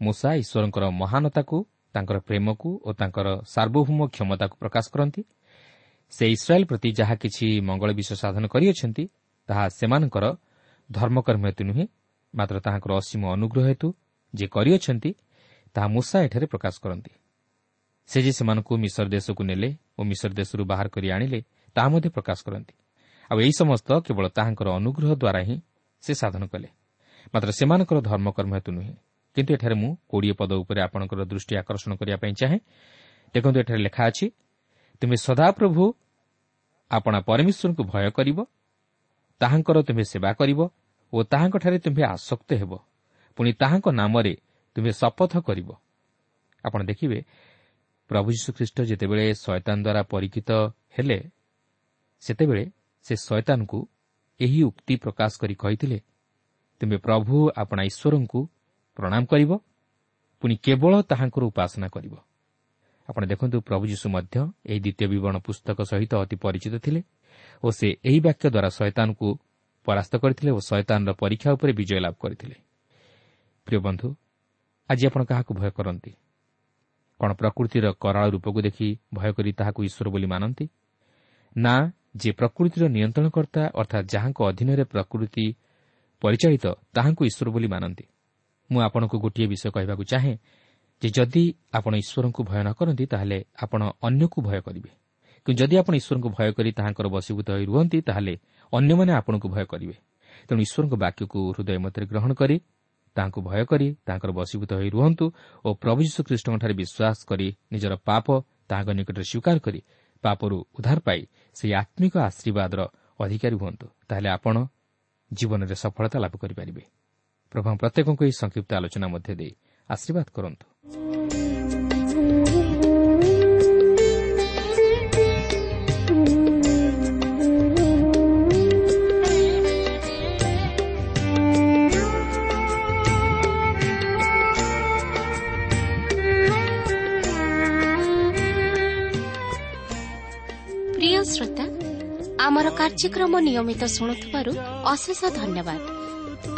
ମୂଷା ଈଶ୍ୱରଙ୍କର ମହାନତାକୁ ତାଙ୍କର ପ୍ରେମକୁ ଓ ତାଙ୍କର ସାର୍ବଭୌମ କ୍ଷମତାକୁ ପ୍ରକାଶ କରନ୍ତି। ସେ ଇସ୍ରାଏଲ୍ ପ୍ରତି ଯାହା କିଛି ମଙ୍ଗଳ ବିଷୟ ସାଧନ କରିଅଛନ୍ତି ତାହା ସେମାନଙ୍କର ଧର୍ମକର୍ମ ହେତୁ ନୁହେଁ ମାତ୍ର ତାହାଙ୍କର ଅସୀମ ଅନୁଗ୍ରହ ହେତୁ ଯେ କରିଅଛନ୍ତି ତାହା ମୂଷା ଏଠାରେ ପ୍ରକାଶ କରନ୍ତି। ସେ ଯେ ସେମାନଙ୍କୁ ମିଶର ଦେଶକୁ ନେଲେ ଓ ମିଶର ଦେଶରୁ ବାହାର କରି ଆଣିଲେ ତାହା ମଧ୍ୟ ପ୍ରକାଶ କରନ୍ତି। ଆଉ ଏହି ସମସ୍ତ କେବଳ ତାହାଙ୍କର ଅନୁଗ୍ରହ ଦ୍ୱାରା ହିଁ ସେ ସାଧନ କଲେ। ମାତ୍ର ସେମାନଙ୍କର ଧର୍ମକର୍ମ ହେତୁ ନୁହେଁ। କିନ୍ତୁ ଏଠାରେ ମୁଁ କୋଡ଼ିଏ ପଦ ଉପରେ ଆପଣଙ୍କର ଦୃଷ୍ଟି ଆକର୍ଷଣ କରିବା ପାଇଁ ଚାହେଁ। ଦେଖନ୍ତୁ ଏଠାରେ ଲେଖା ଅଛି ତୁମେ ସଦାପ୍ରଭୁ ଆପଣା ପରମେଶ୍ୱରଙ୍କୁ ଭୟ କରିବ ତାହାଙ୍କର ତୁମେ ସେବା କରିବ ଓ ତାହାଙ୍କଠାରେ ତୁମ୍ଭେ ଆସକ୍ତ ହେବ। ପୁଣି ତାହାଙ୍କ ନାମରେ ତୁମେ ଶପଥ କରିବ। ଆପଣ ଦେଖିବେ ପ୍ରଭୁ ଯୀଶୁଖ୍ରୀଷ୍ଟ ଯେତେବେଳେ ଶୟତାନ ଦ୍ୱାରା ପରୀକ୍ଷିତ ହେଲେ ସେତେବେଳେ ସେ ଶୟତାନଙ୍କୁ ଏହି ଉକ୍ତି ପ୍ରକାଶ କରି କହିଥିଲେ ତୁମେ ପ୍ରଭୁ ଆପଣା ଈଶ୍ୱରଙ୍କୁ ପ୍ରଣାମ କରିବ ପୁଣି କେବଳ ତାହାଙ୍କର ଉପାସନା କରିବ। ଆପଣ ଦେଖନ୍ତୁ ପ୍ରଭୁ ଯୀଶୁ ମଧ୍ୟ ଏହି ଦ୍ୱିତୀୟ ବିବରଣ ପୁସ୍ତକ ସହିତ ଅତି ପରିଚିତ ଥିଲେ ଓ ସେ ଏହି ବାକ୍ୟ ଦ୍ୱାରା ଶୟତାନଙ୍କୁ ପରାସ୍ତ କରିଥିଲେ ଓ ଶୟତାନର ପରୀକ୍ଷା ଉପରେ ବିଜୟ ଲାଭ କରିଥିଲେ। ପ୍ରିୟ ବନ୍ଧୁ ଆଜି ଆପଣ କାହାକୁ ଭୟ କରନ୍ତି? କ'ଣ ପ୍ରକୃତିର କରାଳ ରୂପକୁ ଦେଖି ଭୟ କରି ତାହାକୁ ଈଶ୍ୱର ବୋଲି ମାନନ୍ତି? ନା ଯେ ପ୍ରକୃତିର ନିୟନ୍ତ୍ରଣକର୍ତ୍ତା ଅର୍ଥାତ୍ ଯାହାଙ୍କ ଅଧୀନରେ ପ୍ରକୃତି ପରିଚାଳିତ ତାହାଙ୍କୁ ଈଶ୍ୱର ବୋଲି ମାନନ୍ତି। ମୁଁ ଆପଣଙ୍କୁ ଗୋଟିଏ ବିଷୟ କହିବାକୁ ଚାହେଁ ଯେ ଯଦି ଆପଣ ଈଶ୍ୱରଙ୍କୁ ଭୟ ନ କରନ୍ତି ତାହେଲେ ଆପଣ ଅନ୍ୟକୁ ଭୟ କରିବେ। କିନ୍ତୁ ଯଦି ଆପଣ ଈଶ୍ୱରଙ୍କୁ ଭୟ କରି ତାହାଙ୍କର ବଶୀଭୂତ ହୋଇ ରୁହନ୍ତି ତାହେଲେ ଅନ୍ୟମାନେ ଆପଣଙ୍କୁ ଭୟ କରିବେ। ତେଣୁ ଈଶ୍ୱରଙ୍କ ବାକ୍ୟକୁ ହୃଦୟ ମଧ୍ୟରେ ଗ୍ରହଣ କରି ତାହାଙ୍କୁ ଭୟ କରି ତାଙ୍କର ବଶୀଭୂତ ହୋଇ ରୁହନ୍ତୁ ଓ ପ୍ରଭୁ ଯୀଶୁଖ୍ରୀଷ୍ଟଙ୍କଠାରେ ବିଶ୍ୱାସ କରି ନିଜର ପାପ ତାହାଙ୍କ ନିକଟରେ ସ୍ୱୀକାର କରି ପାପରୁ ଉଦ୍ଧାର ପାଇ ସେହି ଆତ୍ମିକ ଆଶୀର୍ବାଦର ଅଧିକାରୀ ହୁଅନ୍ତୁ ତାହେଲେ ଆପଣ ଜୀବନରେ ସଫଳତା ଲାଭ କରିପାରିବେ। ପ୍ରଭୁ ପ୍ରତ୍ୟେକଙ୍କୁ ଏହି ସଂକ୍ଷିପ୍ତ ଆଲୋଚନା ମଧ୍ୟ ଦେଇ ଆଶୀର୍ବାଦ କରନ୍ତୁ। ଆମର କାର୍ଯ୍ୟକ୍ରମ ନିୟମିତ ଶୁଣୁଥିବାରୁ ଅଶେଷ ଧନ୍ୟବାଦ।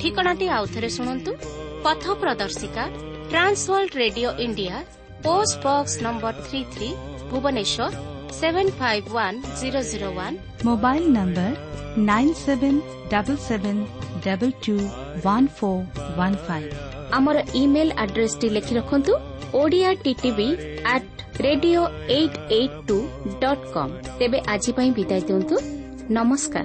ठिकनाटि आउनु पथ प्रदर्शिका Trans World Radio India post box number three three Bhubaneswar seven five one zero zero one mobile number nine seven double seven double two one four one five আমার ইমেল আড্রেস টি লিখে রাখুন ওড়িয়া টিটিভি আট radio eight eight two dot com তেবে আজ বিদায় দিন নমস্কার